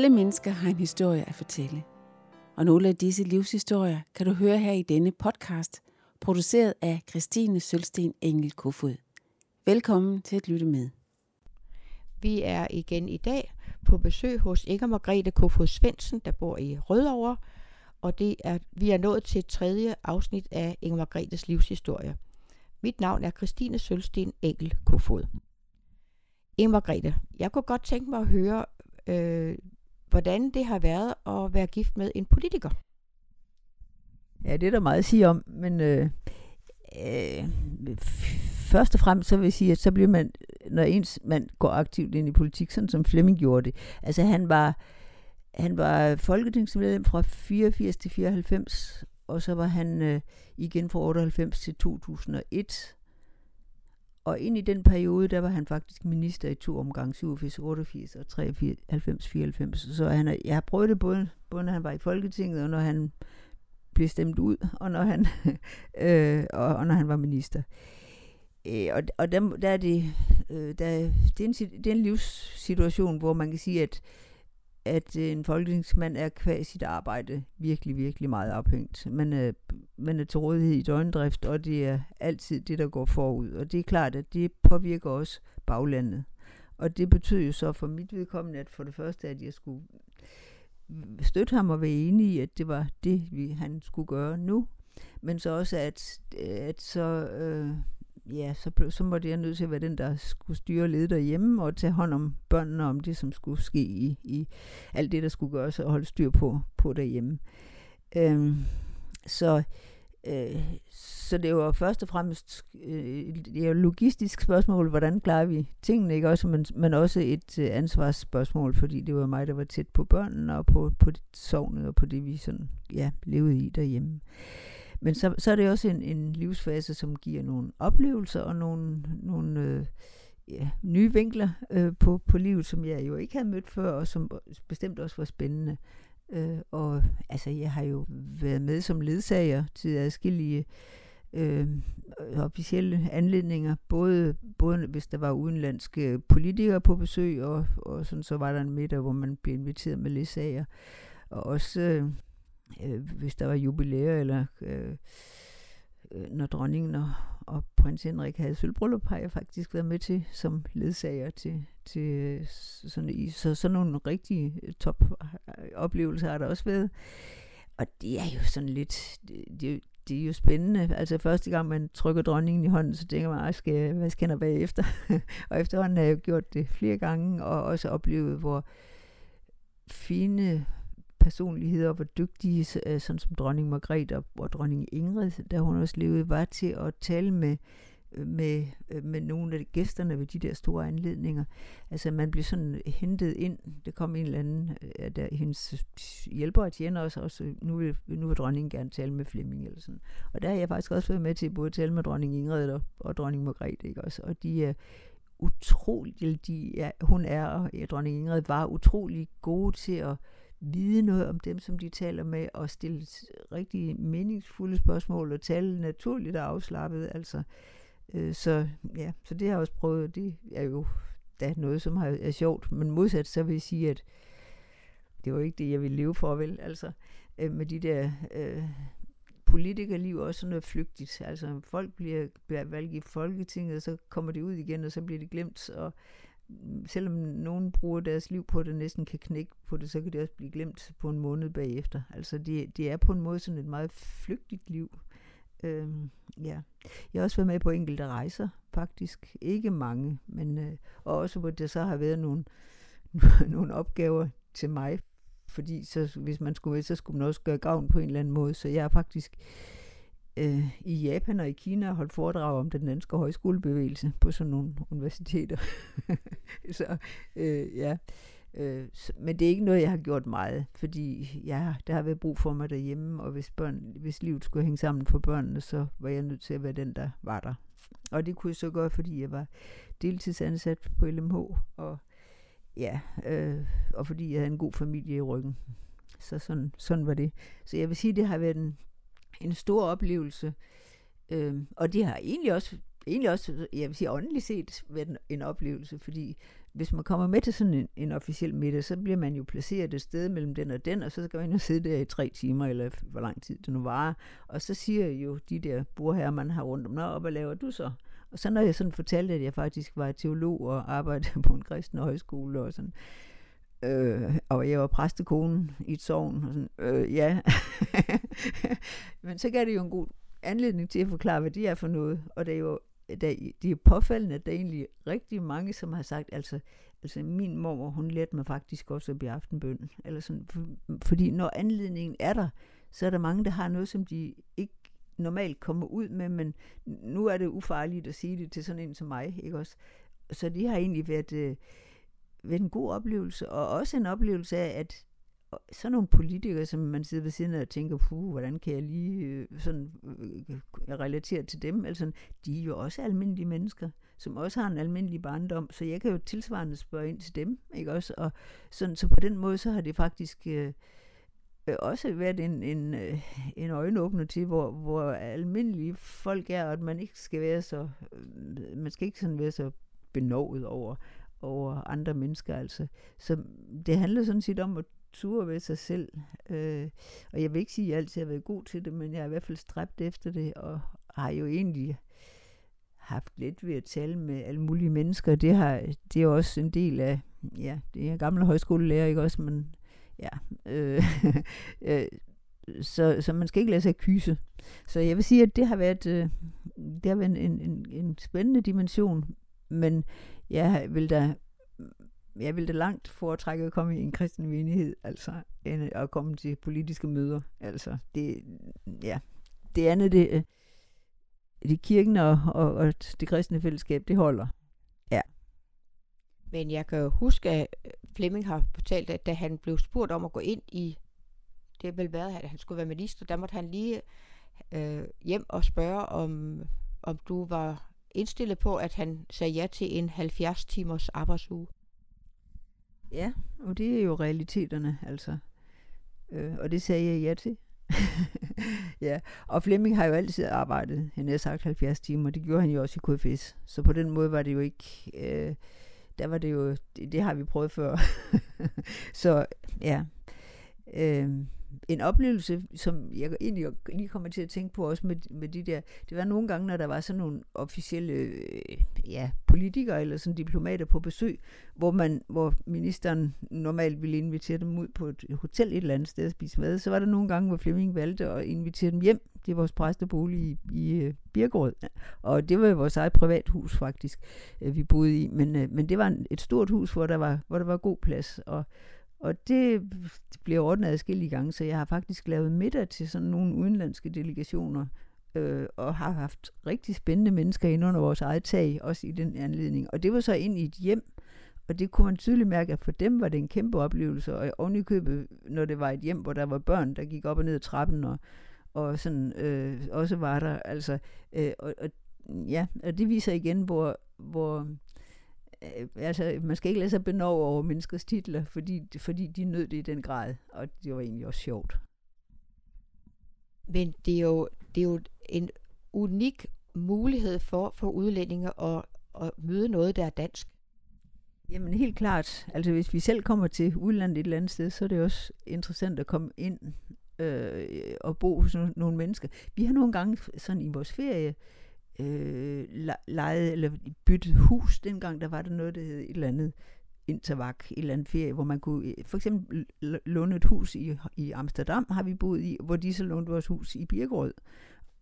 Alle mennesker har en historie at fortælle. Og nogle af disse livshistorier kan du høre her i denne podcast, produceret af Christine Sølsten Engel Kofod. Velkommen til at lytte med. Vi er igen i dag på besøg hos Inger Margrethe Kofod Svendsen, der bor i Rødovre, og det er, vi er nået til tredje afsnit af Inger Margrethes livshistorie. Mit navn er Christine Sølsten Engel Kofod. Inger Margrethe, jeg kunne godt tænke mig at høre, øh, hvordan det har været at være gift med en politiker. Ja, det er der meget at sige om, men øh, øh, først og fremmest så vil jeg sige, at så bliver man, når ens mand går aktivt ind i politik, sådan som Flemming gjorde det. Altså han var, han var folketingsmedlem fra 84 til 94, og så var han øh, igen fra 98 til 2001. Og ind i den periode, der var han faktisk minister i to omgange, 87, 88 og 93, 94. Så han, jeg har prøvet det både, både når han var i Folketinget, og når han blev stemt ud, og når han, øh, og, og når han var minister. Øh, og og der, der er det, øh, der, det, er en, det er en livssituation, hvor man kan sige, at at øh, en folketingsmand er kvæg sit arbejde virkelig, virkelig meget afhængt. Man er, man er til rådighed i døgndrift, og det er altid det, der går forud. Og det er klart, at det påvirker også baglandet. Og det betyder jo så for mit vedkommende, at for det første, at jeg skulle støtte ham og være enig i, at det var det, vi, han skulle gøre nu. Men så også, at, at så... Øh, ja, så, blev, så måtte jeg nødt til at være den, der skulle styre og lede derhjemme, og tage hånd om børnene, om det, som skulle ske i, i alt det, der skulle gøres, og holde styr på, på derhjemme. Øhm, så, øh, så det var først og fremmest øh, det er et logistisk spørgsmål, hvordan klarer vi tingene, ikke også, men, men også et øh, ansvarsspørgsmål, fordi det var mig, der var tæt på børnene, og på, på det sovnet, og på det, vi sådan, ja, levede i derhjemme. Men så, så er det også en, en livsfase, som giver nogle oplevelser og nogle, nogle øh, ja, nye vinkler øh, på, på livet, som jeg jo ikke havde mødt før, og som bestemt også var spændende. Øh, og altså, jeg har jo været med som ledsager til adskillige øh, officielle anledninger, både, både hvis der var udenlandske politikere på besøg, og, og sådan, så var der en middag, hvor man blev inviteret med ledsager. Og også øh, øh, hvis der var jubilæer, eller øh, øh, når dronningen og, og prins Henrik havde sølvbryllup, har jeg faktisk været med til som ledsager til, til øh, sådan, i, så sådan nogle rigtige øh, top oplevelser har der også været. Og det er jo sådan lidt, det, det, det er jo spændende. Altså første gang man trykker dronningen i hånden, så tænker man, skal hvad skal der bagefter? og efterhånden har jeg jo gjort det flere gange, og også oplevet, hvor fine personligheder, hvor dygtige, øh, sådan som dronning Margrethe og, og dronning Ingrid, da hun også levede, var til at tale med, øh, med, øh, med nogle af gæsterne ved de der store anledninger. Altså man blev sådan hentet ind. Det kom en eller anden af der, hendes hjælper og tjener også, også nu, vil, nu vil dronningen gerne tale med Flemming eller sådan. Og der har jeg faktisk også været med til både at tale med dronning Ingrid og, og dronning Margrethe. Ikke? Også, og de er utrolig, de er, hun er, og ja, dronning Ingrid var utrolig gode til at vide noget om dem, som de taler med, og stille rigtig meningsfulde spørgsmål, og tale naturligt og afslappet. Altså, øh, så ja, så det har jeg også prøvet. Det er jo da noget, som har, er sjovt. Men modsat, så vil jeg sige, at det var ikke det, jeg ville leve for, vel? Altså, øh, med de der øh, politikerliv også noget flygtigt. Altså, folk bliver, bliver valgt i Folketinget, og så kommer de ud igen, og så bliver de glemt, og selvom nogen bruger deres liv på det, næsten kan knække på det, så kan det også blive glemt på en måned bagefter. Altså det, det er på en måde sådan et meget flygtigt liv. Øhm, ja. Jeg har også været med på enkelte rejser, faktisk. Ikke mange, men øh, og også hvor der så har været nogle, nogle opgaver til mig, fordi så, hvis man skulle med, så skulle man også gøre gavn på en eller anden måde. Så jeg har faktisk øh, i Japan og i Kina holdt foredrag om den danske højskolebevægelse på sådan nogle universiteter. så øh, ja, øh, så, men det er ikke noget, jeg har gjort meget, fordi ja, der har været brug for mig derhjemme, og hvis, børn, hvis livet skulle hænge sammen for børnene, så var jeg nødt til at være den, der var der. Og det kunne jeg så gøre, fordi jeg var deltidsansat på LMH, og ja, øh, og fordi jeg havde en god familie i ryggen. Så sådan, sådan var det. Så jeg vil sige, det har været en en stor oplevelse. Øhm, og det har egentlig også, egentlig også, jeg vil sige åndeligt set, været en, en oplevelse, fordi hvis man kommer med til sådan en, en officiel middag, så bliver man jo placeret et sted mellem den og den, og så skal man jo sidde der i tre timer, eller hvor lang tid det nu varer. Og så siger jo de der burherrer, man har rundt om, Nå, hvad laver du så? Og så når jeg sådan fortalte, at jeg faktisk var teolog og arbejdede på en kristen højskole og sådan, øh, Øh, og jeg var præstekonen i et sovn, og sådan, øh, ja. Men så gav det jo en god anledning til at forklare, hvad det er for noget, og det er jo der, det er påfaldende, at der er egentlig rigtig mange, som har sagt, altså, altså min mor, hun lærte mig faktisk også at blive aftenbøn. Eller sådan, for, fordi når anledningen er der, så er der mange, der har noget, som de ikke normalt kommer ud med, men nu er det ufarligt at sige det til sådan en som mig, ikke også? Så de har egentlig været, øh, været en god oplevelse, og også en oplevelse af, at sådan nogle politikere, som man sidder ved siden af og tænker, puh, hvordan kan jeg lige øh, sådan øh, relatere til dem? Altså, de er jo også almindelige mennesker, som også har en almindelig barndom, så jeg kan jo tilsvarende spørge ind til dem, ikke også? Og sådan, så på den måde, så har det faktisk øh, øh også været en, en, øh, en øjenåbner til, hvor, hvor almindelige folk er, og at man ikke skal være så, øh, man skal ikke sådan være så benovet over, over andre mennesker, altså. Så det handler sådan set om at ture ved sig selv. Øh, og jeg vil ikke sige, at jeg altid har været god til det, men jeg har i hvert fald stræbt efter det, og har jo egentlig haft lidt ved at tale med alle mulige mennesker. Det, har, det er også en del af, ja, det er gamle højskolelærer, ikke også, men ja, øh, øh, så, så man skal ikke lade sig kyse. Så jeg vil sige, at det har været, øh, det har været en, en, en spændende dimension, men jeg vil da jeg ville da langt foretrække at komme i en kristen menighed, altså, end at komme til politiske møder. Altså, det, ja, det andet, det, øh, det kirken og, og, og det kristne fællesskab, det holder. Ja. Men jeg kan jo huske, at øh, Flemming har fortalt, at da han blev spurgt om at gå ind i, det vel været, at han skulle være minister, der måtte han lige øh, hjem og spørge, om, om du var indstillet på, at han sagde ja til en 70 timers arbejdsuge. Ja, og det er jo realiteterne, altså. Øh, og det sagde jeg ja til. ja, og Flemming har jo altid arbejdet, han har sagt 70 timer, det gjorde han jo også i KFS. Så på den måde var det jo ikke, øh, der var det jo, det, det har vi prøvet før. så ja, øh, en oplevelse, som jeg egentlig lige kommer til at tænke på også med, med de der, det var nogle gange, når der var sådan nogle officielle øh, ja, politikere eller sådan diplomater på besøg, hvor, man, hvor ministeren normalt ville invitere dem ud på et hotel et eller andet sted at spise mad, så var der nogle gange, hvor Flemming valgte at invitere dem hjem. Det er vores præstebolig i, i uh, Birkerød, og det var vores eget privathus faktisk, uh, vi boede i, men, uh, men det var et stort hus, hvor der var, hvor der var god plads, og og det bliver ordnet adskillige gange, så jeg har faktisk lavet middag til sådan nogle udenlandske delegationer, øh, og har haft rigtig spændende mennesker ind under vores eget tag, også i den anledning. Og det var så ind i et hjem, og det kunne man tydeligt mærke, at for dem var det en kæmpe oplevelse, og oven i købet, når det var et hjem, hvor der var børn, der gik op og ned ad trappen, og, og sådan øh, også var der, altså, øh, og, og ja, og det viser igen, hvor, hvor altså, man skal ikke lade sig benove over menneskers titler, fordi, fordi de nød det i den grad, og det var egentlig også sjovt. Men det er jo, det er jo en unik mulighed for, for udlændinge at, at møde noget, der er dansk. Jamen helt klart. Altså hvis vi selv kommer til udlandet et eller andet sted, så er det også interessant at komme ind øh, og bo hos nogle mennesker. Vi har nogle gange sådan i vores ferie øh, øh, lejede, eller byttede hus. Dengang der var der noget, der hed et eller andet intervak, et eller andet ferie, hvor man kunne øh, for eksempel låne et hus i, i Amsterdam, har vi boet i, hvor de så lånte vores hus i Birkerød.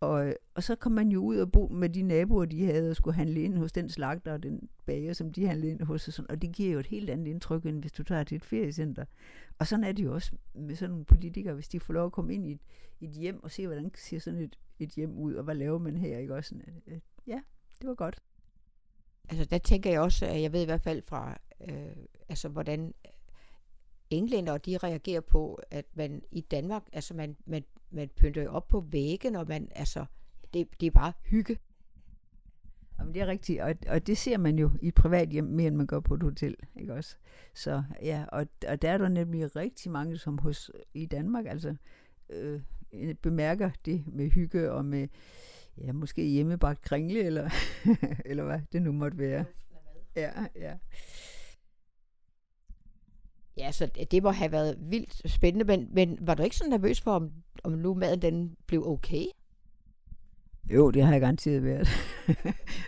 Og, og så kom man jo ud og bo med de naboer, de havde, og skulle handle ind hos den slagter og den bager, som de handlede ind hos. Og, sådan. og det giver jo et helt andet indtryk, end hvis du tager til et feriecenter. Og sådan er det jo også med sådan nogle politikere, hvis de får lov at komme ind i et, et hjem og se, hvordan ser sådan et, et hjem ud, og hvad laver man her, ikke også? Sådan, øh, øh, ja, det var godt. Altså der tænker jeg også, at jeg ved i hvert fald fra, øh, altså hvordan englænder de reagerer på, at man i Danmark, altså man, man, man pynter jo op på væggen, og man, altså, det, det er bare hygge. Jamen, det er rigtigt, og, og det ser man jo i et privat hjem mere, end man gør på et hotel, ikke også? Så ja, og, og der er der nemlig rigtig mange, som hos i Danmark, altså øh, bemærker det med hygge og med, ja, måske hjemmebagt kringle, eller, eller hvad det nu måtte være. Ja, ja. Ja, så det må have været vildt spændende, men, men var du ikke så nervøs for, om, om nu maden den blev okay? Jo, det har jeg garanteret været.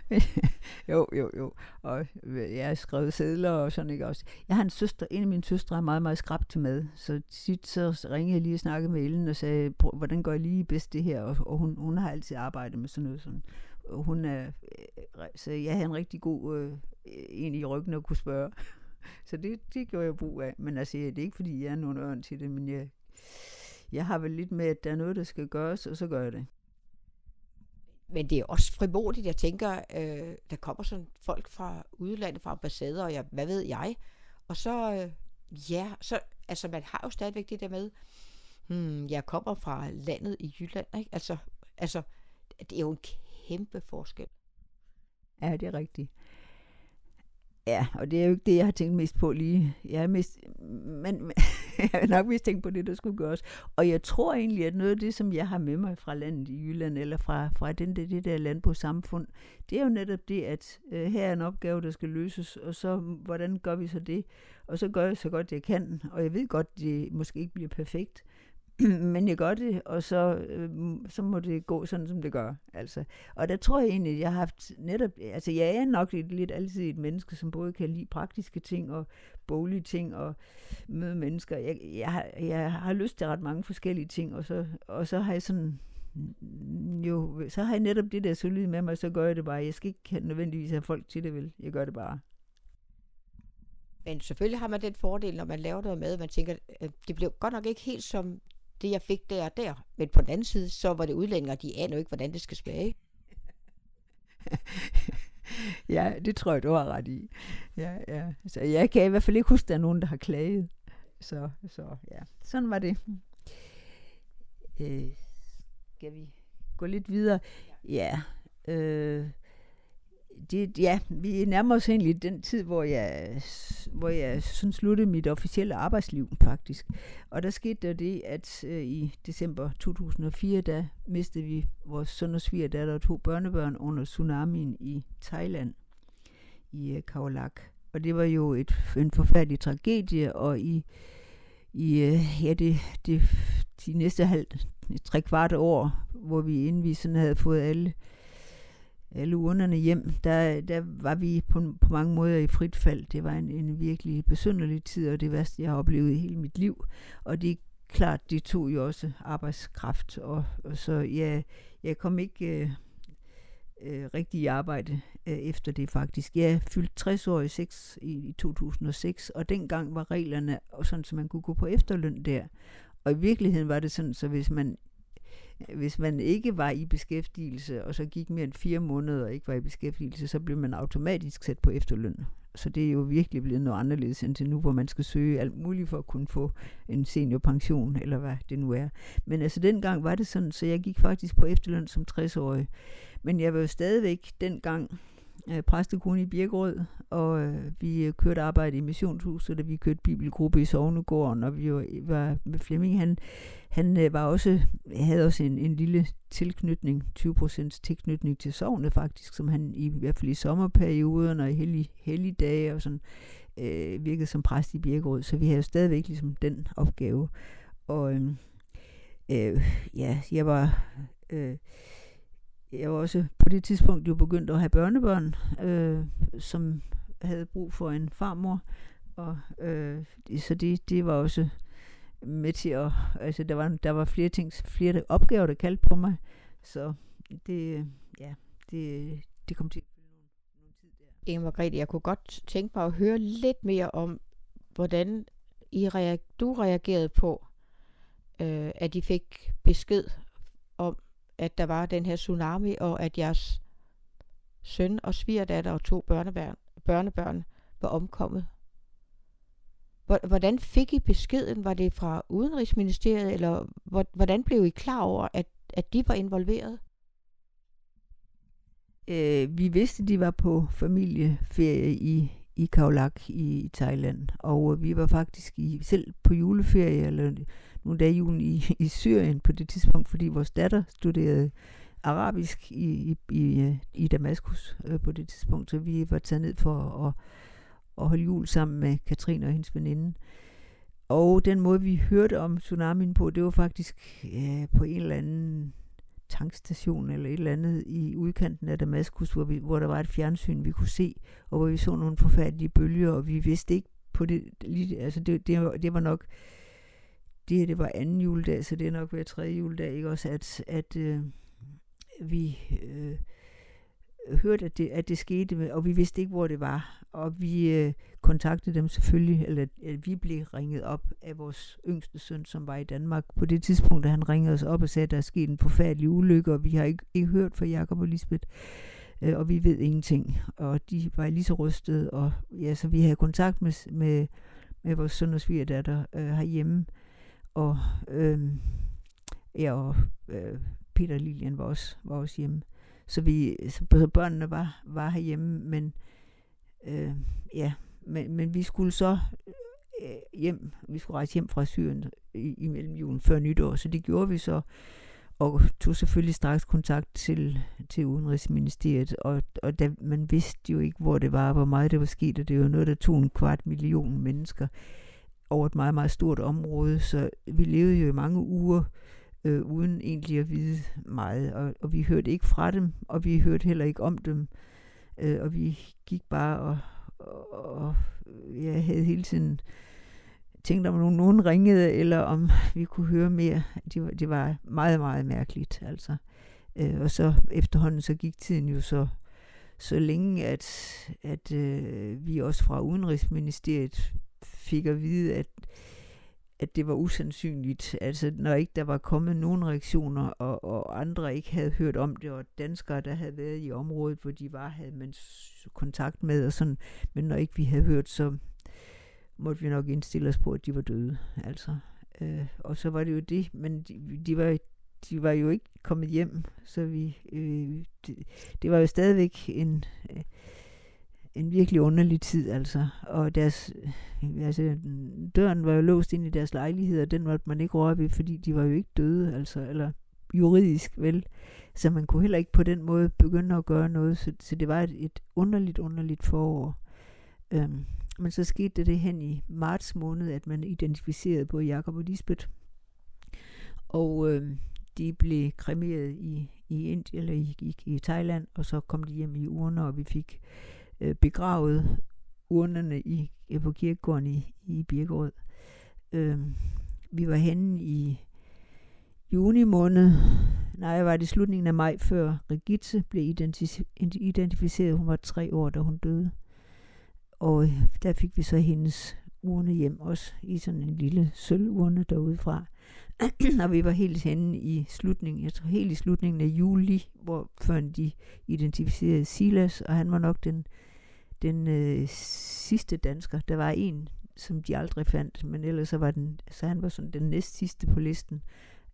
jo, jo, jo. Og øh, jeg har skrevet sædler og sådan, ikke også. Jeg har en søster, en af mine søstre er meget, meget skrab til mad. Så tit så ringede jeg lige og snakkede med Ellen og sagde, hvordan går jeg lige bedst det her? Og, og hun, hun har altid arbejdet med sådan noget sådan. Og hun er, øh, så jeg havde en rigtig god øh, en i ryggen at kunne spørge så det, det gjorde jeg brug af. Men altså, det er ikke fordi, jeg er nogen ørn til det, men jeg, jeg har vel lidt med, at der er noget, der skal gøres, og så gør jeg det men det er også frimodigt. Jeg tænker, øh, der kommer sådan folk fra udlandet, fra ambassader, og jeg, hvad ved jeg. Og så, øh, ja, så, altså man har jo stadigvæk det der med, hmm, jeg kommer fra landet i Jylland, ikke? Altså, altså, det er jo en kæmpe forskel. Ja, det er rigtigt. Ja, og det er jo ikke det, jeg har tænkt mest på lige. Jeg har, mest, men, jeg har nok mest tænkt på det, der skulle gøres. Og jeg tror egentlig, at noget af det, som jeg har med mig fra landet i Jylland, eller fra, fra den, der, det der landbrugssamfund, det er jo netop det, at øh, her er en opgave, der skal løses, og så hvordan gør vi så det? Og så gør jeg så godt, jeg kan. Og jeg ved godt, det måske ikke bliver perfekt, men jeg gør det, og så, øh, så må det gå sådan, som det gør. Altså. Og der tror jeg egentlig, at jeg har haft netop, altså jeg er nok lidt, lidt altid et menneske, som både kan lide praktiske ting og boglige ting og møde mennesker. Jeg, jeg, har, jeg har lyst til ret mange forskellige ting, og så, og så har jeg sådan, jo, så har jeg netop det der solid med mig, så gør jeg det bare. Jeg skal ikke nødvendigvis have folk til det, vel? Jeg gør det bare. Men selvfølgelig har man den fordel, når man laver noget med, man tænker, at det blev godt nok ikke helt som det jeg fik der og der. Men på den anden side, så var det udlændinge, de aner jo ikke, hvordan det skal smage. ja, det tror jeg, du har ret i. Ja, ja. Så jeg kan i hvert fald ikke huske, at der er nogen, der har klaget. Så, så ja, sådan var det. Øh, skal vi gå lidt videre? Ja, øh, det, ja, vi nærmer os egentlig den tid, hvor jeg, hvor jeg sådan sluttede mit officielle arbejdsliv faktisk. Og der skete der det, at øh, i december 2004, der mistede vi vores søn og svigerdatter og to børnebørn under tsunamien i Thailand, i øh, Kaolak. Og det var jo et, en forfærdelig tragedie, og i, i øh, ja, det, det, de næste halv, tre kvart år, hvor vi inden vi sådan havde fået alle Øh, alle urnerne hjem, der, der var vi på, på mange måder i frit fald. Det var en, en virkelig besynderlig tid, og det værste, jeg har oplevet i hele mit liv. Og det er klart, det tog jo også arbejdskraft, og, og så jeg, jeg kom ikke øh, øh, rigtig i arbejde øh, efter det faktisk. Jeg fyldte 60 år i, 6, i, i 2006, og dengang var reglerne sådan, så man kunne gå på efterløn der. Og i virkeligheden var det sådan, så hvis man hvis man ikke var i beskæftigelse, og så gik mere end fire måneder og ikke var i beskæftigelse, så blev man automatisk sat på efterløn. Så det er jo virkelig blevet noget anderledes end til nu, hvor man skal søge alt muligt for at kunne få en seniorpension, eller hvad det nu er. Men altså dengang var det sådan, så jeg gik faktisk på efterløn som 60-årig. Men jeg var jo stadigvæk dengang øh, præstekone i Birkerød, og øh, vi øh, kørte arbejde i missionshuset, og vi kørte bibelgruppe i Sovnegården, og vi var, var med Flemming, han, han øh, var også, havde også en, en lille tilknytning, 20% tilknytning til sovnet faktisk, som han i, i hvert fald i sommerperioden og i hellig, helligdage og sådan, øh, virkede som præst i Birkerød, så vi havde stadigvæk ligesom den opgave. Og øh, øh, ja, jeg var... Øh, jeg var også på det tidspunkt jo begyndt at have børnebørn, øh, som havde brug for en farmor. Og, øh, så det, det var også med til at, altså der var, der var flere ting, flere opgaver, der kaldte på mig. Så det, ja, det, det kom til Inge Margrethe, jeg kunne godt tænke mig at høre lidt mere om, hvordan I reager, du reagerede på, øh, at I fik besked om, at der var den her tsunami, og at jeres søn og svigerdatter og to børnebørn, børnebørn var omkommet. Hvordan fik I beskeden? Var det fra Udenrigsministeriet, eller hvordan blev I klar over, at, at de var involveret? Øh, vi vidste, at de var på familieferie i, i Kaolak i, i Thailand, og vi var faktisk i, selv på juleferie, eller nogle dage julen i, i Syrien på det tidspunkt, fordi vores datter studerede arabisk i, i, i, i Damaskus øh, på det tidspunkt, så vi var taget ned for at, at holde jul sammen med Katrine og hendes veninde. og den måde, vi hørte om tsunamien på, det var faktisk øh, på en eller anden tankstation eller et eller andet i udkanten af Damaskus, hvor, vi, hvor der var et fjernsyn, vi kunne se, og hvor vi så nogle forfærdelige bølger, og vi vidste ikke på det, lige, altså det, det, det var nok, det her det var anden juledag, så det er nok hver tredje juledag, ikke også, at, at øh, vi øh, hørte, at det, at det skete, med, og vi vidste ikke, hvor det var. Og vi øh, kontaktede dem selvfølgelig, eller at vi blev ringet op af vores yngste søn, som var i Danmark. På det tidspunkt, da han ringede os op og sagde, at der er sket en forfærdelig ulykke, og vi har ikke, ikke hørt fra Jakob og Lisbeth, øh, og vi ved ingenting. Og de var lige så rystede, og ja, så vi havde kontakt med, med, med vores søn og svigerdatter øh, herhjemme, og øh, ja, og øh, Peter og Lilian var også, var også hjemme. Så vi, så børnene var, var herhjemme, men øh, ja, men, men vi skulle så øh, hjem, vi skulle rejse hjem fra Syrien i, i mellemjulen før nytår, så det gjorde vi så, og tog selvfølgelig straks kontakt til, til Udenrigsministeriet, og, og da, man vidste jo ikke, hvor det var, hvor meget det var sket, og det var noget, der tog en kvart million mennesker over et meget, meget stort område, så vi levede jo i mange uger øh, uden egentlig at vide meget. Og, og vi hørte ikke fra dem, og vi hørte heller ikke om dem. Øh, og vi gik bare og, og, og jeg havde hele tiden tænkt om nogen, nogen ringede, eller om vi kunne høre mere. Det var, det var meget, meget mærkeligt. Altså. Øh, og så efterhånden så gik tiden jo så så længe, at, at øh, vi også fra Udenrigsministeriet fik at vide, at at det var usandsynligt. Altså, når ikke der var kommet nogen reaktioner, og, og andre ikke havde hørt om det, og danskere, der havde været i området, hvor de var, havde man kontakt med, og sådan. Men når ikke vi havde hørt, så måtte vi nok indstille os på, at de var døde. Altså, øh, og så var det jo det, men de, de var de var jo ikke kommet hjem, så vi, øh, det, det var jo stadigvæk en, øh, en virkelig underlig tid, altså. Og deres, altså, døren var jo låst ind i deres lejlighed, og den måtte man ikke røre ved, fordi de var jo ikke døde, altså, eller juridisk, vel. Så man kunne heller ikke på den måde begynde at gøre noget, så, så det var et, et underligt, underligt forår. Øhm, men så skete det, det hen i marts måned, at man identificerede både Jakob og Lisbeth. Og øhm, de blev kremeret i, i Indien, eller i, i, i Thailand, og så kom de hjem i urner, og vi fik øh, begravet urnerne i, på kirkegården i, i Birkerød. Øh, vi var henne i juni måned, nej, var det slutningen af maj, før Regitze blev identificeret. Hun var tre år, da hun døde. Og øh, der fik vi så hendes urne hjem, også i sådan en lille sølvurne derude fra. og vi var helt henne i slutningen, jeg tror helt i slutningen af juli, hvor før de identificerede Silas, og han var nok den den øh, sidste dansker. Der var en, som de aldrig fandt, men ellers så var den, så han var sådan den næst sidste på listen.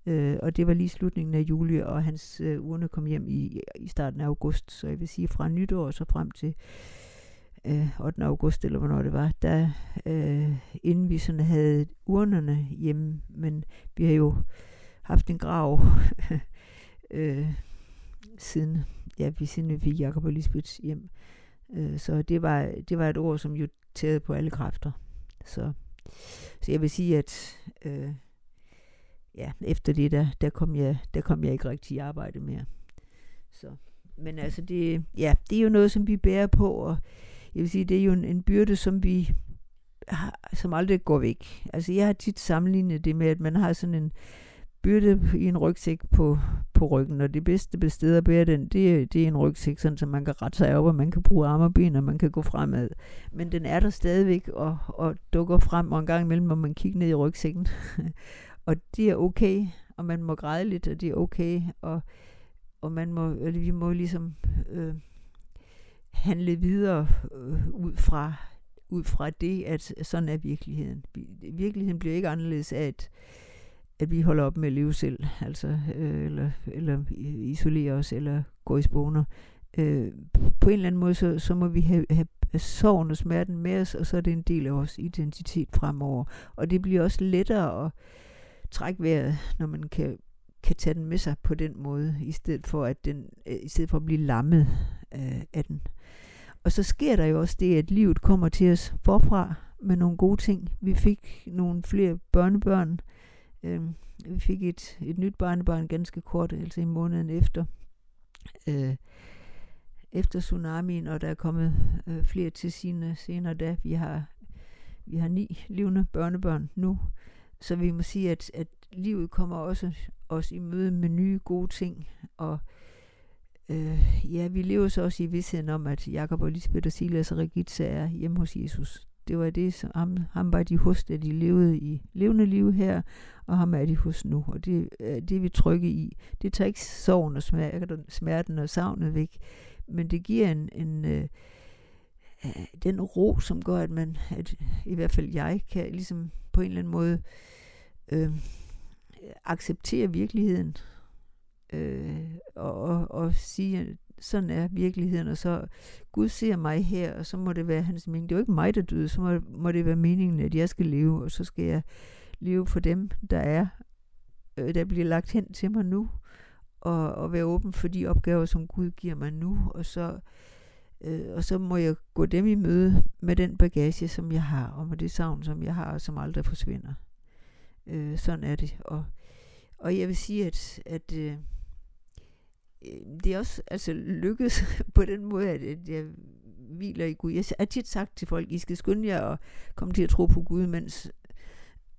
Øh, og det var lige slutningen af juli, og hans øh, urne kom hjem i, i starten af august. Så jeg vil sige fra nytår så frem til øh, 8. august, eller hvornår det var, der øh, inden vi sådan havde urnerne hjemme, men vi har jo haft en grav øh, siden, ja, vi siden vi fik Jacob og Lisbeth hjem. Øh, så det var, det var et ord, som jo tæede på alle kræfter. Så, så jeg vil sige, at øh, ja, efter det, der, der, kom jeg, der kom jeg ikke rigtig i arbejde mere. Så, men altså, det, ja, det er jo noget, som vi bærer på, og jeg vil sige, det er jo en, en byrde, som vi har, som aldrig går væk. Altså, jeg har tit sammenlignet det med, at man har sådan en, byrde i en rygsæk på, på ryggen, og det bedste sted at bære den, det, det er en rygsæk, sådan, så man kan rette sig op, og man kan bruge arme og ben, og man kan gå fremad. Men den er der stadigvæk, og, og dukker frem, og en gang imellem må man kigge ned i rygsækken. og det er okay, og man må græde lidt, og det er okay, og, og man må, eller vi må ligesom øh, handle videre øh, ud fra ud fra det, at sådan er virkeligheden. Virkeligheden bliver ikke anderledes af, at at vi holder op med at leve selv, altså, øh, eller, eller isolere os, eller gå i spåner. Øh, på en eller anden måde, så, så må vi have, have sorgen og smerten med os, og så er det en del af vores identitet fremover. Og det bliver også lettere at trække vejret, når man kan, kan tage den med sig på den måde, i stedet for at, den, øh, i stedet for at blive lammet øh, af den. Og så sker der jo også det, at livet kommer til os forfra, med nogle gode ting. Vi fik nogle flere børnebørn. Øh, Øh, vi fik et, et nyt barnebarn ganske kort, altså i måneden efter. Øh, efter tsunamien, og der er kommet øh, flere til sine senere da. Vi har, vi har ni levende børnebørn nu. Så vi må sige, at, at livet kommer også os i møde med nye gode ting. Og øh, ja, vi lever så også i vidstheden om, at Jakob og Lisbeth og Silas og Regitza er hjemme hos Jesus. Det var det, som ham, ham var de hos, da de levede i levende liv her, og ham er de hos nu. Og det, det vi trygge i. Det tager ikke sorgen og smerten og savnet væk, men det giver en, en øh, øh, den ro, som gør, at man, at i hvert fald jeg, kan ligesom på en eller anden måde øh, acceptere virkeligheden øh, og, og, og sige, at sådan er virkeligheden, og så Gud ser mig her, og så må det være hans mening. Det er jo ikke mig, der døde, så må, må det være meningen, at jeg skal leve, og så skal jeg leve for dem, der er, øh, der bliver lagt hen til mig nu, og, og være åben for de opgaver, som Gud giver mig nu, og så, øh, og så må jeg gå dem i møde med den bagage, som jeg har, og med det savn, som jeg har, og som aldrig forsvinder. Øh, sådan er det. Og, og jeg vil sige, at, at øh, øh det er også altså, lykkedes på den måde, at, at jeg hviler i Gud. Jeg har tit sagt til folk, I skal skynde jer og komme til at tro på Gud, mens,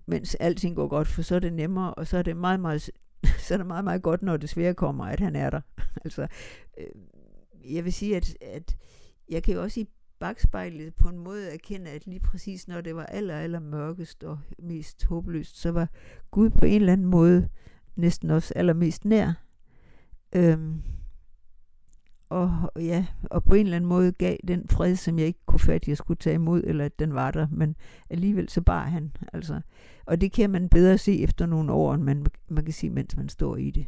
mens alting går godt, for så er det nemmere, og så er det meget, meget, så er det meget, meget godt, når det svære kommer, at han er der. altså, øh, jeg vil sige, at, at jeg kan jo også i bagspejlet på en måde erkende, at lige præcis når det var aller, aller mørkest og mest håbløst, så var Gud på en eller anden måde næsten også allermest nær. Øhm, og ja, og på en eller anden måde gav den fred, som jeg ikke kunne fatte, jeg skulle tage imod, eller at den var der, men alligevel så bar han. Altså. Og det kan man bedre se efter nogle år, end man, man kan sige, mens man står i det.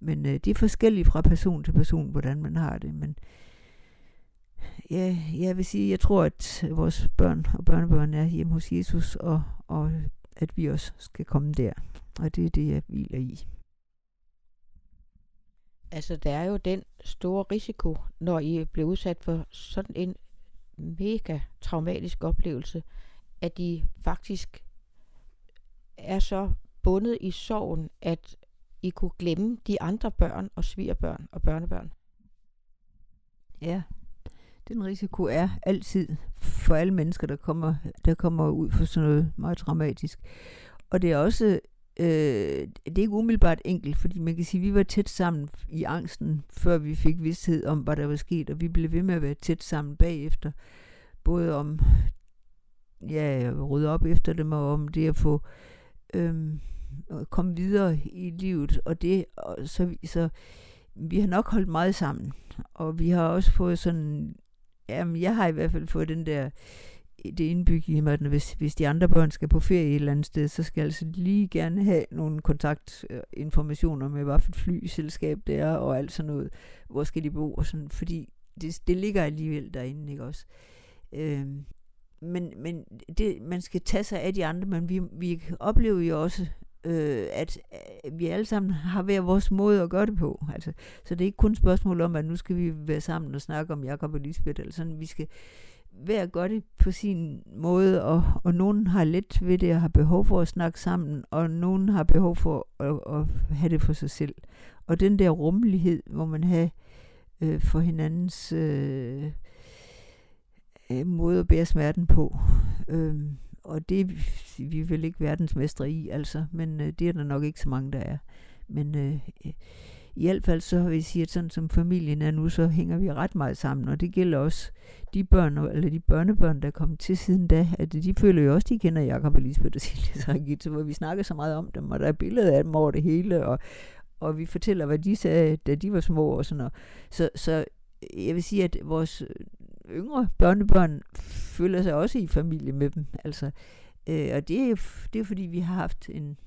Men øh, det er forskelligt fra person til person, hvordan man har det. Men ja, jeg vil sige, jeg tror, at vores børn og børnebørn er hjemme hos Jesus, og, og at vi også skal komme der. Og det er det, jeg hviler i. Altså, der er jo den store risiko, når I bliver udsat for sådan en mega traumatisk oplevelse, at I faktisk er så bundet i sorgen, at I kunne glemme de andre børn og svigerbørn og børnebørn. Ja, den risiko er altid for alle mennesker, der kommer, der kommer ud for sådan noget meget dramatisk. Og det er også øh, det er ikke umiddelbart enkelt, fordi man kan sige, at vi var tæt sammen i angsten, før vi fik vidsthed om, hvad der var sket, og vi blev ved med at være tæt sammen bagefter. Både om ja, at rydde op efter dem, og om det at få øh, at komme videre i livet. Og det, og så, så vi har nok holdt meget sammen, og vi har også fået sådan, jamen jeg har i hvert fald fået den der det indbygget i mig, at hvis, hvis de andre børn skal på ferie et eller andet sted, så skal jeg altså lige gerne have nogle kontaktinformationer øh, med, hvad for et flyselskab det er, og alt sådan noget. Hvor skal de bo, og sådan, fordi det, det ligger alligevel derinde, ikke også? Øhm, men men det, man skal tage sig af de andre, men vi, vi oplever jo også, øh, at øh, vi alle sammen har hver vores måde at gøre det på. Altså, så det er ikke kun et spørgsmål om, at nu skal vi være sammen og snakke om Jakob og Lisbeth, eller sådan. Vi skal, hver gøre det på sin måde, og, og nogen har let ved det og har behov for at snakke sammen, og nogen har behov for at, at have det for sig selv. Og den der rummelighed hvor man har øh, for hinandens øh, øh, måde at bære smerten på. Øh, og det vi vil ikke verdensmestre i, altså, men øh, det er der nok ikke så mange, der er. Men øh, i hvert fald så har jeg sige, at sådan som familien er nu, så hænger vi ret meget sammen, og det gælder også de børn, eller de børnebørn, der kom til siden da, at de føler jo også, de kender Jakob og Lisbeth og Silje Sargit, hvor vi snakker så meget om dem, og der er billeder af dem over det hele, og, og vi fortæller, hvad de sagde, da de var små og sådan noget. Så, så jeg vil sige, at vores yngre børnebørn føler sig også i familie med dem, altså, øh, og det er, det er fordi, vi har haft en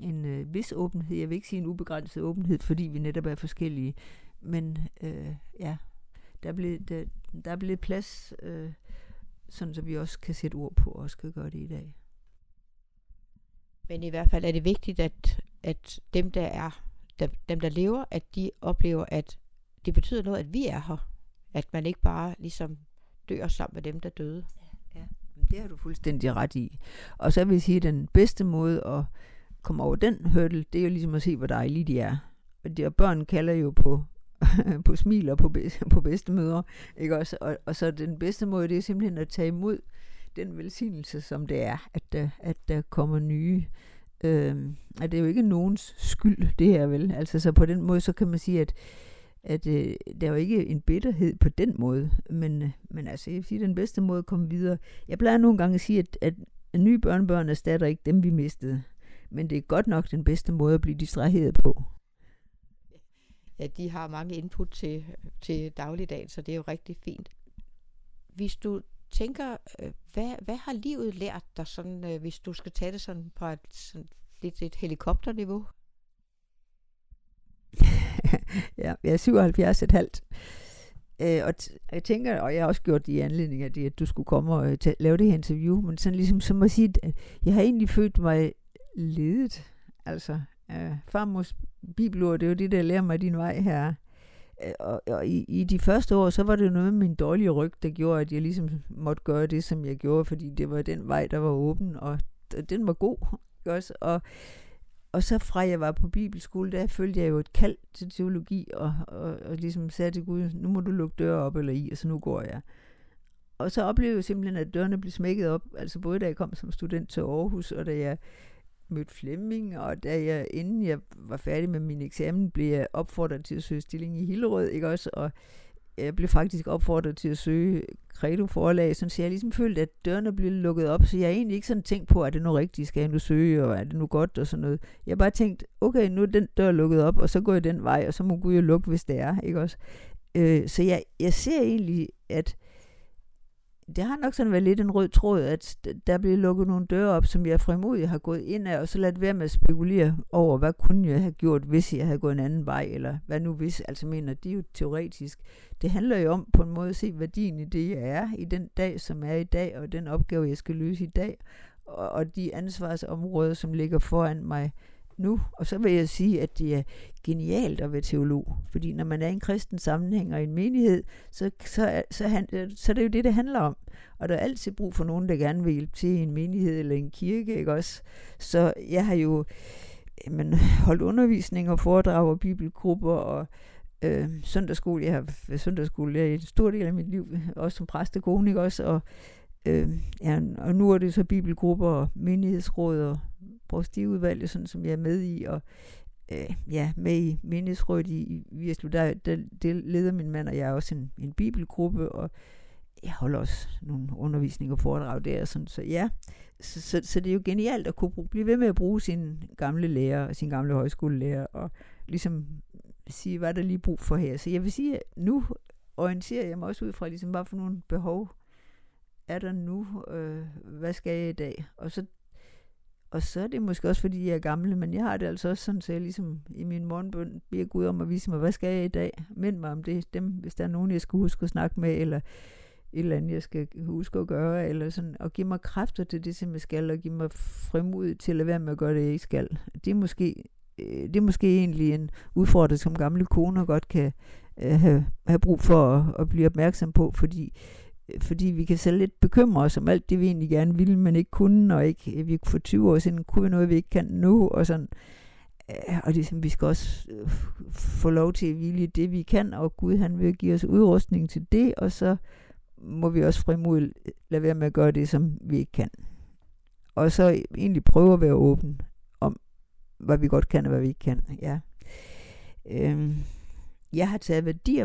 en øh, vis åbenhed. Jeg vil ikke sige en ubegrænset åbenhed, fordi vi netop er forskellige. Men øh, ja, der blev, der, der blev plads, øh, sådan så vi også kan sætte ord på og også kan gøre det i dag. Men i hvert fald er det vigtigt, at, at dem, der er, der, dem, der lever, at de oplever, at det betyder noget, at vi er her. At man ikke bare ligesom dør sammen med dem, der døde. Ja, ja. Det har du fuldstændig ret i. Og så vil jeg sige, at den bedste måde at komme over den hurdle, det er jo ligesom at se, hvor dejlige de er. Og de, og børn kalder jo på, på smil og på, på bedste møder. Ikke også? Og, og så den bedste måde, det er simpelthen at tage imod den velsignelse, som det er, at der, at der kommer nye. Øh, at det er jo ikke nogens skyld, det her vel. Altså, så på den måde, så kan man sige, at at øh, der er jo ikke en bitterhed på den måde, men, øh, men altså, jeg vil sige, den bedste måde at komme videre. Jeg plejer nogle gange at sige, at, at nye børnebørn erstatter ikke dem, vi mistede. Men det er godt nok den bedste måde at blive distraheret på. Ja, de har mange input til, til dagligdagen, så det er jo rigtig fint. Hvis du tænker, øh, hvad, hvad har livet lært dig, sådan, øh, hvis du skal tage det sådan på et, sådan, lidt et helikopterniveau? ja, jeg er 77 et halvt. Øh, og t- jeg tænker, og jeg har også gjort det i anledning af det, at du skulle komme og øh, t- lave det her interview, men sådan ligesom som at sige, at øh, jeg har egentlig følt mig ledet. Altså, øh, farmors bibelord, det er jo det, der lærer mig din vej her. Øh, og, og i, i de første år, så var det noget med min dårlige ryg, der gjorde, at jeg ligesom måtte gøre det, som jeg gjorde, fordi det var den vej, der var åben, og den var god. Også? Og og så fra jeg var på bibelskole, der følte jeg jo et kald til teologi, og, og, og ligesom sagde til Gud, nu må du lukke døre op eller i, og så nu går jeg. Og så oplevede jeg simpelthen, at dørene blev smækket op, altså både da jeg kom som student til Aarhus, og da jeg mødte Flemming, og da jeg, inden jeg var færdig med min eksamen, blev jeg opfordret til at søge stilling i Hillerød, ikke også? Og jeg blev faktisk opfordret til at søge Credo forlag, så jeg ligesom følte, at dørene blev lukket op, så jeg egentlig ikke sådan tænkt på, at det nu rigtigt, skal jeg nu søge, og er det nu godt, og sådan noget. Jeg har bare tænkt, okay, nu er den dør lukket op, og så går jeg den vej, og så må Gud jo lukke, hvis det er, ikke også? Øh, så jeg, jeg ser egentlig, at det har nok sådan været lidt en rød tråd, at der bliver lukket nogle døre op, som jeg frimodigt har gået ind af, og så ladt være med at spekulere over, hvad kunne jeg have gjort, hvis jeg havde gået en anden vej, eller hvad nu hvis, altså mener, det jo teoretisk. Det handler jo om på en måde at se værdien i det, jeg er, i den dag, som er i dag, og den opgave, jeg skal løse i dag, og, og de ansvarsområder, som ligger foran mig, nu. Og så vil jeg sige, at det er genialt at være teolog. Fordi når man er i en kristen sammenhæng og i en menighed, så, så, så, han, så det er jo det, det handler om. Og der er altid brug for nogen, der gerne vil hjælpe til i en menighed eller en kirke. Ikke også? Så jeg har jo jamen, holdt undervisning og foredrag og bibelgrupper og øh, søndagsskole. Jeg har været søndagsskole i en stor del af mit liv, også som præstekone, ikke også? Og, øh, ja, og nu er det så bibelgrupper og menighedsråd og provstiudvalget, sådan som jeg er med i, og øh, ja, med i menighedsrådet i, i Virslu, der, der, der leder min mand og jeg også en, en bibelgruppe, og jeg holder også nogle undervisninger og foredrag der, sådan, så ja, så, så, så det er jo genialt at kunne bruge, blive ved med at bruge sin gamle lærer, sin gamle højskolelærer, og ligesom sige, hvad der lige brug for her. Så jeg vil sige, at nu orienterer jeg mig også ud fra, ligesom, hvad for nogle behov er der nu, øh, hvad skal jeg i dag? Og så og så er det måske også, fordi jeg er gammel, men jeg har det altså også sådan, så jeg ligesom i min morgenbøn beder Gud om at vise mig, hvad skal jeg i dag? Mind mig om det, dem, hvis der er nogen, jeg skal huske at snakke med, eller et eller andet, jeg skal huske at gøre, eller sådan, og give mig kræfter til det, som jeg skal, og give mig frimod til at lade være med at gøre det, jeg ikke skal. Det er måske, øh, det er måske egentlig en udfordring, som gamle koner godt kan øh, have, have brug for at, at blive opmærksom på, fordi Øh, fordi vi kan selv lidt bekymre os om alt det, vi egentlig gerne ville, men ikke kunne, og ikke, øh, vi for 20 år siden kunne noget, vi ikke kan nu, og sådan. Øh, og det, vi skal også få lov til at hvile det, vi kan, og Gud han vil give os udrustning til det, og så må vi også frimodigt lade være med at gøre det, som vi ikke kan. Og så egentlig prøve at være åben om, hvad vi godt kan, og hvad vi ikke kan. Ja. Øhm, jeg har taget værdier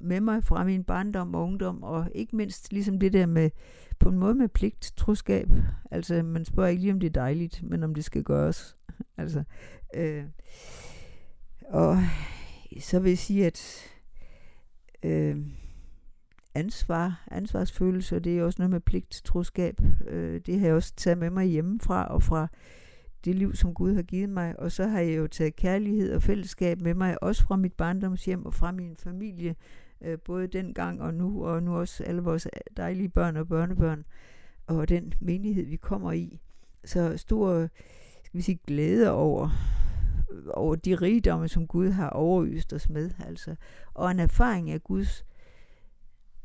med mig fra min barndom og ungdom, og ikke mindst ligesom det der med, på en måde med pligt, troskab. Altså, man spørger ikke lige, om det er dejligt, men om det skal gøres. altså, øh, og så vil jeg sige, at øh, ansvar, ansvarsfølelse, det er også noget med pligt, troskab. Øh, det har jeg også taget med mig hjemmefra og fra det liv, som Gud har givet mig. Og så har jeg jo taget kærlighed og fællesskab med mig, også fra mit barndomshjem og fra min familie, øh, både dengang og nu, og nu også alle vores dejlige børn og børnebørn, og den menighed, vi kommer i. Så stor skal vi sige, glæde over, over de rigdomme, som Gud har overøst os med. Altså. Og en erfaring af Guds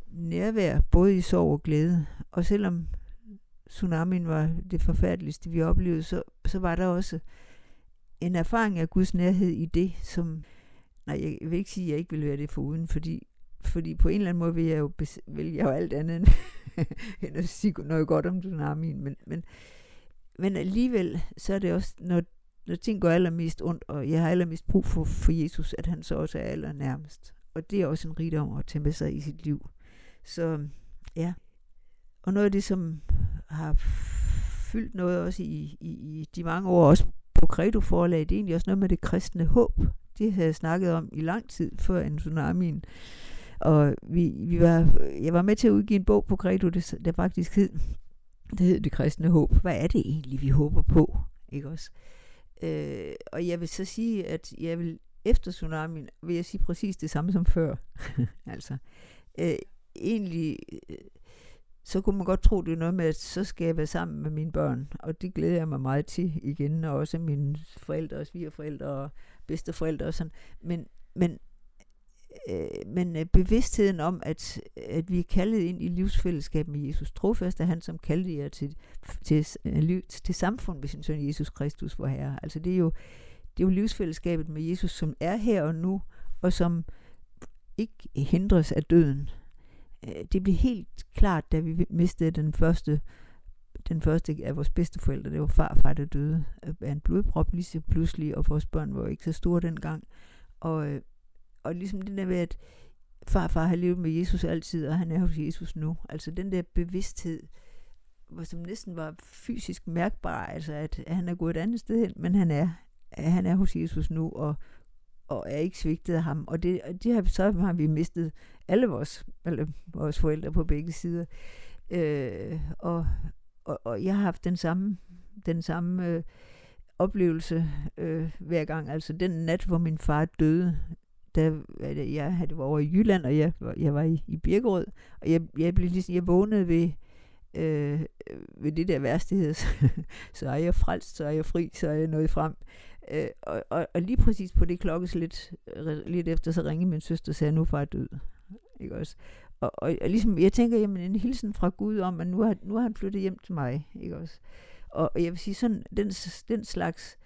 nærvær, både i sorg og glæde. Og selvom tsunamien var det forfærdeligste, vi oplevede, så, så var der også en erfaring af Guds nærhed i det, som, nej, jeg vil ikke sige, at jeg ikke vil være det foruden, fordi, fordi på en eller anden måde vil jeg jo, vil jeg jo alt andet end, end at sige noget godt om tsunamien, men, men, men alligevel, så er det også, når, når ting går allermest ondt, og jeg har allermest brug for, for Jesus, at han så også er allernærmest. Og det er også en rigdom at tage med sig i sit liv. Så ja. Og noget af det, som har fyldt noget også i, i, i de mange år, også på Credo forlag, det er egentlig også noget med det kristne håb. Det har jeg snakket om i lang tid før en tsunamien. Og vi, vi var, jeg var med til at udgive en bog på Credo, det, der faktisk hed, det hed Det kristne håb. Hvad er det egentlig, vi håber på? Ikke også? Øh, og jeg vil så sige, at jeg vil efter tsunamien, vil jeg sige præcis det samme som før. altså, øh, egentlig, øh, så kunne man godt tro, det er noget med, at så skal jeg være sammen med mine børn. Og det glæder jeg mig meget til igen, og også mine forældre og svigerforældre og bedsteforældre og sådan. Men, men, øh, men øh, bevidstheden om, at, at vi er kaldet ind i livsfællesskab med Jesus. Trofast er han, som kaldte jer til, til, øh, til, til samfund med sin søn Jesus Kristus, vor Herre. Altså det er jo, det er jo livsfællesskabet med Jesus, som er her og nu, og som ikke hindres af døden. Øh, det blev helt klart, da vi mistede den første, den første af vores bedsteforældre, det var farfar, der døde af en blodprop lige så pludselig, og vores børn var ikke så store dengang. Og, og ligesom det der med, at farfar har levet med Jesus altid, og han er hos Jesus nu. Altså den der bevidsthed, hvor som næsten var fysisk mærkbar, altså at han er gået et andet sted hen, men han er, han er hos Jesus nu, og, og er ikke svigtet af ham. Og det, det har, så har vi mistet alle vores, alle vores forældre på begge sider. Øh, og, og, og jeg har haft den samme, den samme øh, oplevelse øh, hver gang. Altså den nat, hvor min far døde, der, øh, jeg det var over i Jylland, og jeg, jeg var i, i Birkerød, og jeg, jeg blev ligesom, jeg vågnede ved, øh, øh ved det der værste så er jeg frelst, så er jeg fri, så er jeg nået frem. Øh, og, og, og lige præcis på det klokkes lidt, øh, lidt efter, så ringede min søster og sagde, nu far død. Ikke også? Og, og, og ligesom, jeg tænker, jamen en hilsen fra Gud om, at nu har, nu har han flyttet hjem til mig. Ikke også? Og, og jeg vil sige, sådan, den, den slags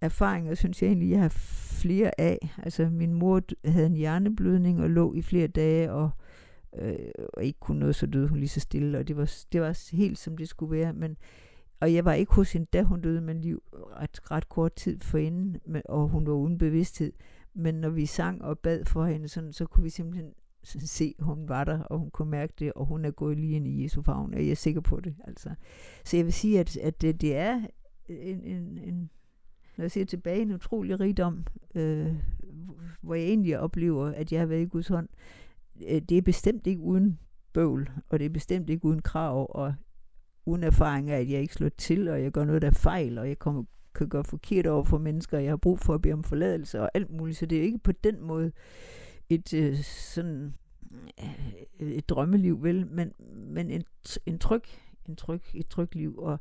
erfaringer, synes jeg egentlig, jeg har flere af. Altså, min mor havde en hjerneblødning og lå i flere dage, og, øh, og ikke kunne noget, så døde hun lige så stille, og det var, det var helt, som det skulle være. Men og jeg var ikke hos hende, da hun døde, men lige ret, ret kort tid forinden, og hun var uden bevidsthed. Men når vi sang og bad for hende, sådan, så kunne vi simpelthen se, at hun var der, og hun kunne mærke det, og hun er gået lige ind i Jesu favn, og jeg er sikker på det. Altså. Så jeg vil sige, at, at det, det er en, en, en, når jeg ser tilbage, en utrolig rigdom, øh, hvor jeg egentlig oplever, at jeg har været i Guds hånd. Øh, det er bestemt ikke uden bøvl, og det er bestemt ikke uden krav, og uden erfaring af, at jeg ikke slår til, og jeg gør noget, der er fejl, og jeg kommer, kan gøre forkert over for mennesker, og jeg har brug for at bede om forladelse og alt muligt. Så det er ikke på den måde et øh, sådan øh, et drømmeliv, vel, men, men en, en tryg, en tryg, et tryg liv. Og øh,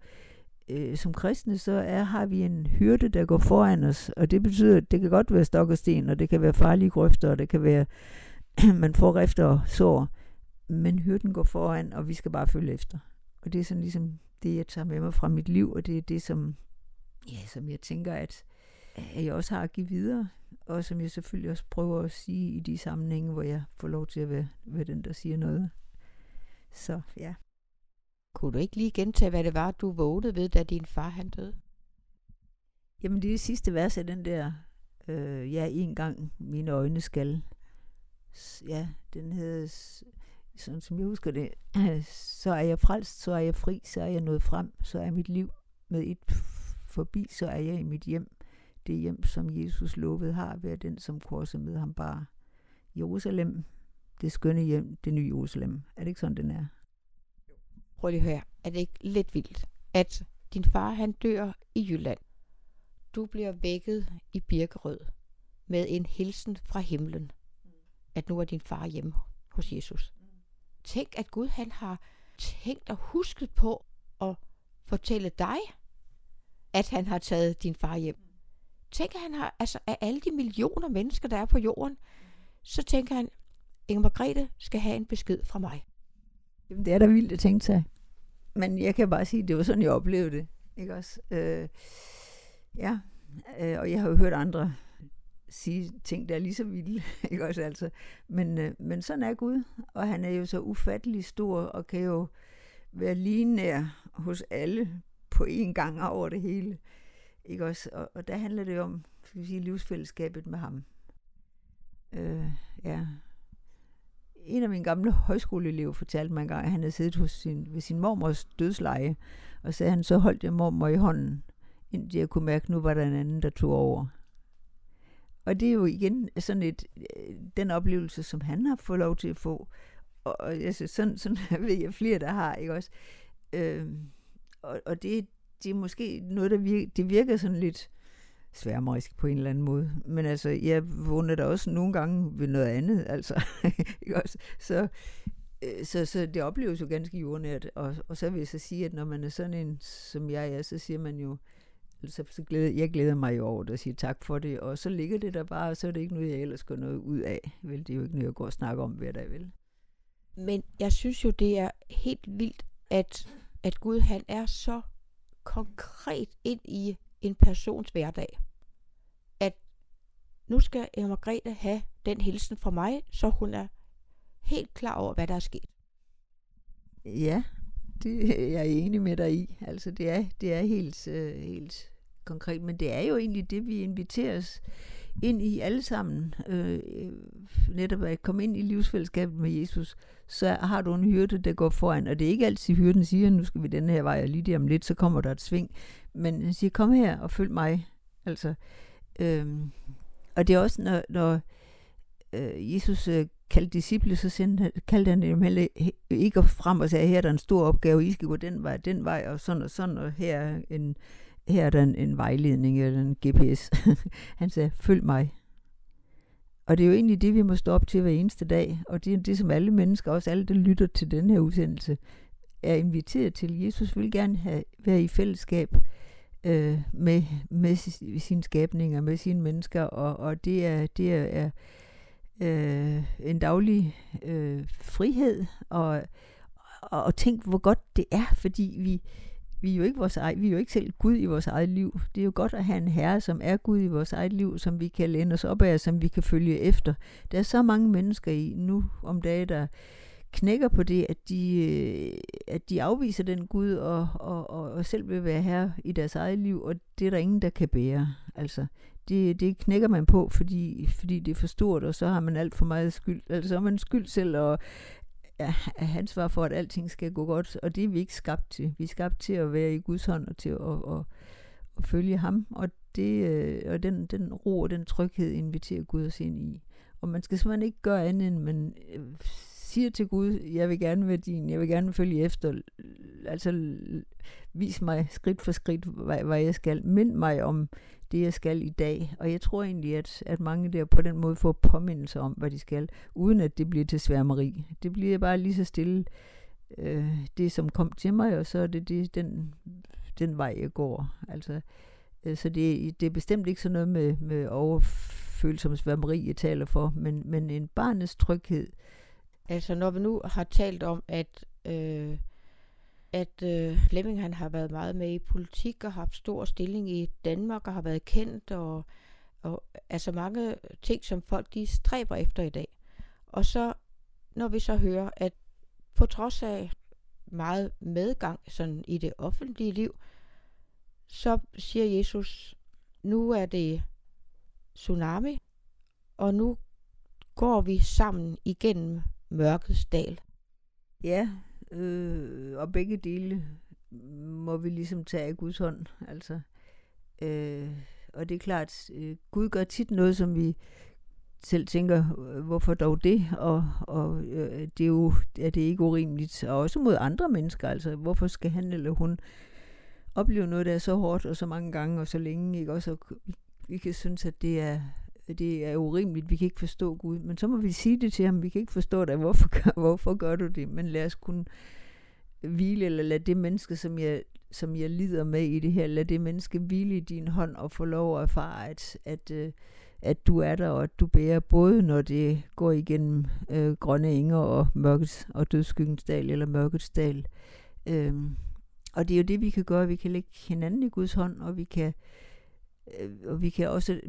Øh, som kristne, så er, har vi en hyrde, der går foran os, og det betyder, at det kan godt være stok og sten, og det kan være farlige grøfter, og det kan være, man får rifter og sår, men hyrden går foran, og vi skal bare følge efter. Og det er sådan ligesom det, jeg tager med mig fra mit liv, og det er det, som, ja, som jeg tænker, at, at jeg også har at give videre, og som jeg selvfølgelig også prøver at sige i de sammenhænge, hvor jeg får lov til at være, være den, der siger noget. Så ja. Kunne du ikke lige gentage, hvad det var, du vågnede ved, da din far han døde? Jamen det sidste vers af den der, øh, ja, en gang mine øjne skal. Ja, den hedder sådan som jeg husker det, så er jeg frelst, så er jeg fri, så er jeg nået frem, så er mit liv med et forbi, så er jeg i mit hjem. Det hjem, som Jesus lovede har, ved den, som korset med ham bare. Jerusalem, det skønne hjem, det nye Jerusalem. Er det ikke sådan, den er? Prøv lige at høre. Er det ikke lidt vildt, at din far han dør i Jylland? Du bliver vækket i Birkerød med en hilsen fra himlen, at nu er din far hjemme hos Jesus. Tænk, at Gud han har tænkt og husket på at fortælle dig, at han har taget din far hjem. Tænk, at han har, altså af alle de millioner mennesker, der er på jorden, så tænker han, Inger Margrethe skal have en besked fra mig. Jamen, det er da vildt at tænke sig men jeg kan bare sige, at det var sådan, jeg oplevede det. Ikke også? Øh, ja, øh, og jeg har jo hørt andre sige ting, der er lige så vilde, ikke også altså. Men, øh, men sådan er Gud, og han er jo så ufattelig stor, og kan jo være lige nær hos alle på én gang over det hele. Ikke også? Og, og der handler det om, skal vi sige, livsfællesskabet med ham. Øh, ja. En af mine gamle højskoleelever fortalte mig engang, at han havde siddet hos sin, ved sin mormors dødsleje, og sagde, han så holdt jeg mormor i hånden, indtil jeg kunne mærke, at nu var der en anden, der tog over. Og det er jo igen sådan et, øh, den oplevelse, som han har fået lov til at få. Og altså, sådan, sådan ved jeg flere, der har, ikke også? Øh, og, og det, det er måske noget, der virker, det virker sådan lidt sværmerisk på en eller anden måde. Men altså, jeg vågner da også nogle gange ved noget andet, altså. ikke også? Så, øh, så, så det opleves jo ganske jordnært. Og, og så vil jeg så sige, at når man er sådan en, som jeg er, så siger man jo, så, så glæder, jeg glæder mig jo over det og siger tak for det, og så ligger det der bare, og så er det ikke noget, jeg ellers går noget ud af. Vel, det er jo ikke noget, jeg går og snakker om hver dag, vel? Men jeg synes jo, det er helt vildt, at, at Gud han er så konkret ind i en persons hverdag. At nu skal Emma Margrethe have den hilsen fra mig, så hun er helt klar over, hvad der er sket. Ja, det er jeg enig med dig i. Altså det er, det er helt, øh, helt konkret, men det er jo egentlig det, vi inviteres ind i alle sammen. Øh, netop at komme ind i livsfællesskabet med Jesus, så har du en hyrde, der går foran. Og det er ikke altid hyrden siger, nu skal vi den her vej, og lige der om lidt, så kommer der et sving. Men han siger, kom her og følg mig. Altså, øhm, og det er også, når, når øh, Jesus øh, kaldte disciple, så sendte, kaldte han dem heller ikke frem og sagde, her er der en stor opgave, I skal gå den vej, den vej, og sådan og sådan, og her er en, her er der en, en vejledning eller en GPS. han sagde, følg mig. Og det er jo egentlig det, vi må stå op til hver eneste dag, og det er det, som alle mennesker, også alle, der lytter til den her udsendelse, er inviteret til. Jesus vil gerne have, være i fællesskab øh, med, med sine skabninger, med sine mennesker, og, og det er, det er, er øh, en daglig øh, frihed, og, og, og tænk, hvor godt det er, fordi vi, vi er jo ikke vores egen, vi er jo ikke selv Gud i vores eget liv. Det er jo godt at have en herre, som er Gud i vores eget liv, som vi kan læne os op af, som vi kan følge efter. Der er så mange mennesker i nu om dagen, der knækker på det, at de, øh, at de afviser den Gud og, og, og, og selv vil være herre i deres eget liv, og det er der ingen, der kan bære. Altså, det, det knækker man på, fordi, fordi det er for stort, og så har man alt for meget skyld. Altså, så er man skyld selv, og er ansvar for, at alting skal gå godt, og det er vi ikke skabt til. Vi er skabt til at være i Guds hånd og til at, at, at, at følge ham, og, det, øh, og den, den ro og den tryghed inviterer Gud os ind i. Og man skal simpelthen ikke gøre andet, end man øh, siger til Gud, jeg vil gerne være din, jeg vil gerne følge efter, altså vis mig skridt for skridt, hvad, hvad jeg skal. Mind mig om det, jeg skal i dag. Og jeg tror egentlig, at, at mange der på den måde får påmindelse om, hvad de skal, uden at det bliver til sværmeri. Det bliver bare lige så stille øh, det, som kom til mig, og så er det, det den, den vej, jeg går. Altså, øh, så det, det er bestemt ikke sådan noget med, med overfølsom sværmeri, jeg taler for, men, men en barnets tryghed. Altså, når vi nu har talt om, at øh, at øh, Flemming han har været meget med i politik og haft stor stilling i Danmark og har været kendt og, og altså mange ting, som folk de stræber efter i dag. Og så når vi så hører, at på trods af meget medgang sådan i det offentlige liv, så siger Jesus, nu er det tsunami, og nu går vi sammen igennem mørkets dal. Ja, øh, og begge dele må vi ligesom tage af Guds hånd. Altså, øh, og det er klart, øh, Gud gør tit noget, som vi selv tænker, hvorfor dog det? Og, og øh, det er jo er det ikke urimeligt. Og også mod andre mennesker, altså hvorfor skal han eller hun opleve noget, der er så hårdt og så mange gange og så længe, ikke? Også, vi, vi kan synes, at det er, det er urimeligt, vi kan ikke forstå Gud. Men så må vi sige det til ham, vi kan ikke forstå dig, hvorfor gør, hvorfor gør du det? Men lad os kunne hvile, eller lad det menneske, som jeg, som jeg lider med i det her, lad det menneske hvile i din hånd og få lov at erfare, at, at, øh, at du er der, og at du bærer både, når det går igennem øh, grønne enger og mørkets og dødskyggens dal, eller mørkets dal, Øhm, og det er jo det, vi kan gøre. Vi kan lægge hinanden i Guds hånd, og vi kan, øh, og vi kan også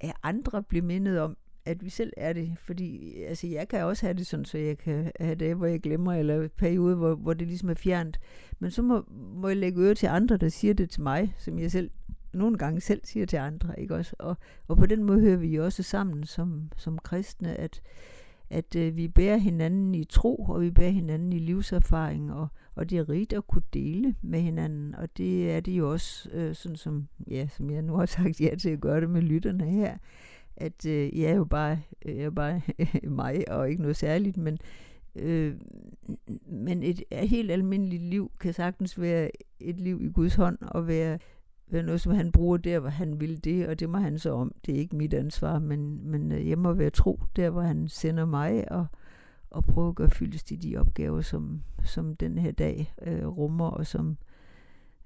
at andre bliver mindet om, at vi selv er det. Fordi altså, jeg kan også have det sådan, så jeg kan have dage, hvor jeg glemmer, eller periode, hvor, hvor det ligesom er fjernt. Men så må, må jeg lægge øre til andre, der siger det til mig, som jeg selv nogle gange selv siger til andre. Ikke også? Og, og på den måde hører vi også sammen som, som kristne, at, at øh, vi bærer hinanden i tro, og vi bærer hinanden i livserfaring, og, og det er rigt at kunne dele med hinanden, og det er det jo også, øh, sådan som, ja, som jeg nu har sagt ja til at gøre det med lytterne her, at øh, jeg er jo bare, øh, jeg er bare mig, og ikke noget særligt, men, øh, men et, et helt almindeligt liv kan sagtens være et liv i Guds hånd, og være være noget, som han bruger der, hvor han vil det, og det må han så om. Det er ikke mit ansvar, men, men øh, jeg må være tro der, hvor han sender mig, og, og prøve at gøre fyldest til de opgaver, som, som den her dag øh, rummer, og som,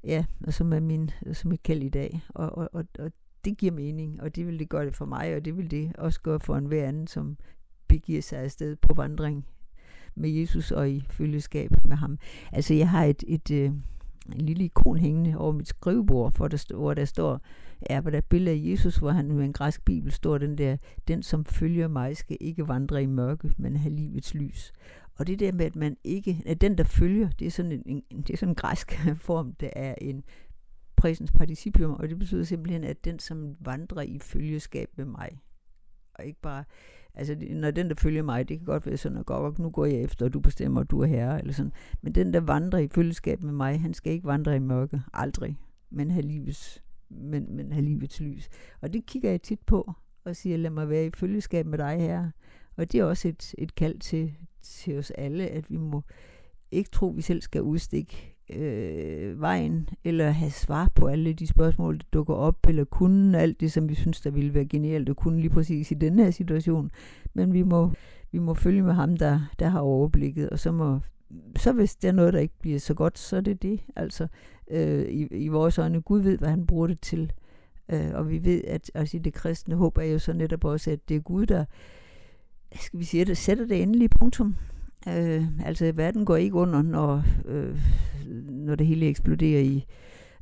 ja, og som er min, som et kald i dag. Og, og, og, og det giver mening, og det vil det gøre det for mig, og det vil det også gøre for en hver anden, som begiver sig afsted på vandring med Jesus og i følgeskab med ham. Altså jeg har et, et, et øh, en lille ikon hængende over mit skrivebord, for der, hvor der står, er på der billede af Jesus, hvor han med en græsk bibel står den der, den som følger mig skal ikke vandre i mørke, men have livets lys. Og det der med, at man ikke, at den der følger, det er sådan en, en det er sådan en græsk form, der er en præsens participium, og det betyder simpelthen, at den som vandrer i følgeskab med mig, og ikke bare, Altså, når den, der følger mig, det kan godt være sådan, at godt, nu går jeg efter, og du bestemmer, at du er herre, eller sådan. Men den, der vandrer i følgeskab med mig, han skal ikke vandre i mørke. Aldrig. Men have livets, men, men have livets lys. Og det kigger jeg tit på, og siger, lad mig være i følgeskab med dig her. Og det er også et, et kald til, til os alle, at vi må ikke tro, at vi selv skal udstikke øh, vejen, eller have svar på alle de spørgsmål, der dukker op, eller kunne alt det, som vi synes, der ville være genialt at kunne lige præcis i den her situation. Men vi må, vi må følge med ham, der, der har overblikket, og så må så hvis der er noget, der ikke bliver så godt, så er det det. Altså, øh, i, i vores øjne, Gud ved, hvad han bruger det til. Øh, og vi ved, at altså, det kristne håb er jo så netop også, at det er Gud, der skal vi sige, der sætter det endelige punktum. Øh, altså, verden går ikke under, når, øh, når det hele eksploderer i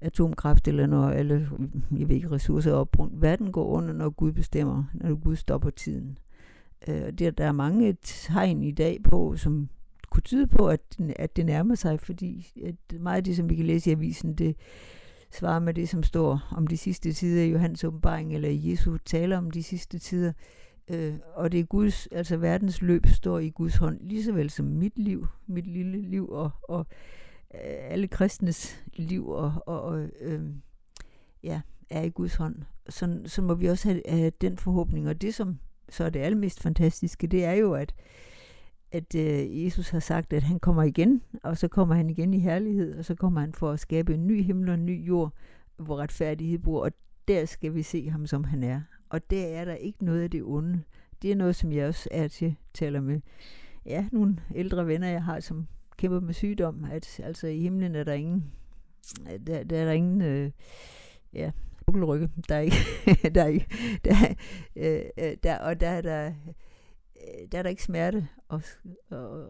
atomkraft, eller når alle jeg ved ikke, ressourcer er opbrugt. Verden går under, når Gud bestemmer, når Gud stopper tiden. Øh, der, der er mange tegn i dag på, som kunne tyde på, at, at det nærmer sig, fordi at meget af det, som vi kan læse i avisen, det svarer med det, som står om de sidste tider i Johannes åbenbaring, eller Jesu taler om de sidste tider. Øh, og det er Guds, altså verdens løb står i Guds hånd, lige så vel som mit liv, mit lille liv, og, og øh, alle kristnes liv, og, og, øh, ja, er i Guds hånd. Så, så må vi også have, have den forhåbning, og det som så er det allermest fantastiske, det er jo, at, at øh, Jesus har sagt, at han kommer igen, og så kommer han igen i herlighed, og så kommer han for at skabe en ny himmel og en ny jord, hvor retfærdighed bor, og der skal vi se ham, som han er. Og der er der ikke noget af det onde. Det er noget, som jeg også er til taler med ja, nogle ældre venner, jeg har, som kæmper med sygdom, at altså i himlen er der ingen, øh, der, der er der ingen, øh, ja, bukkelrygge. Der er ikke, der er ikke, der, øh, der, og der er der, øh, der er der ikke smerte, og, og,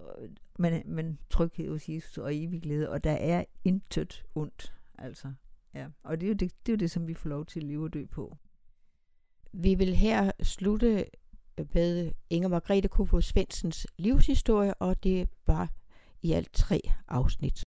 men, men tryghed hos Jesus og evig glæde, og der er intet ondt, altså. Ja. Og det er, jo det, det er jo det, som vi får lov til at leve og dø på. Vi vil her slutte med Inger Margrethe Kofod Svendsens livshistorie, og det var i alt tre afsnit.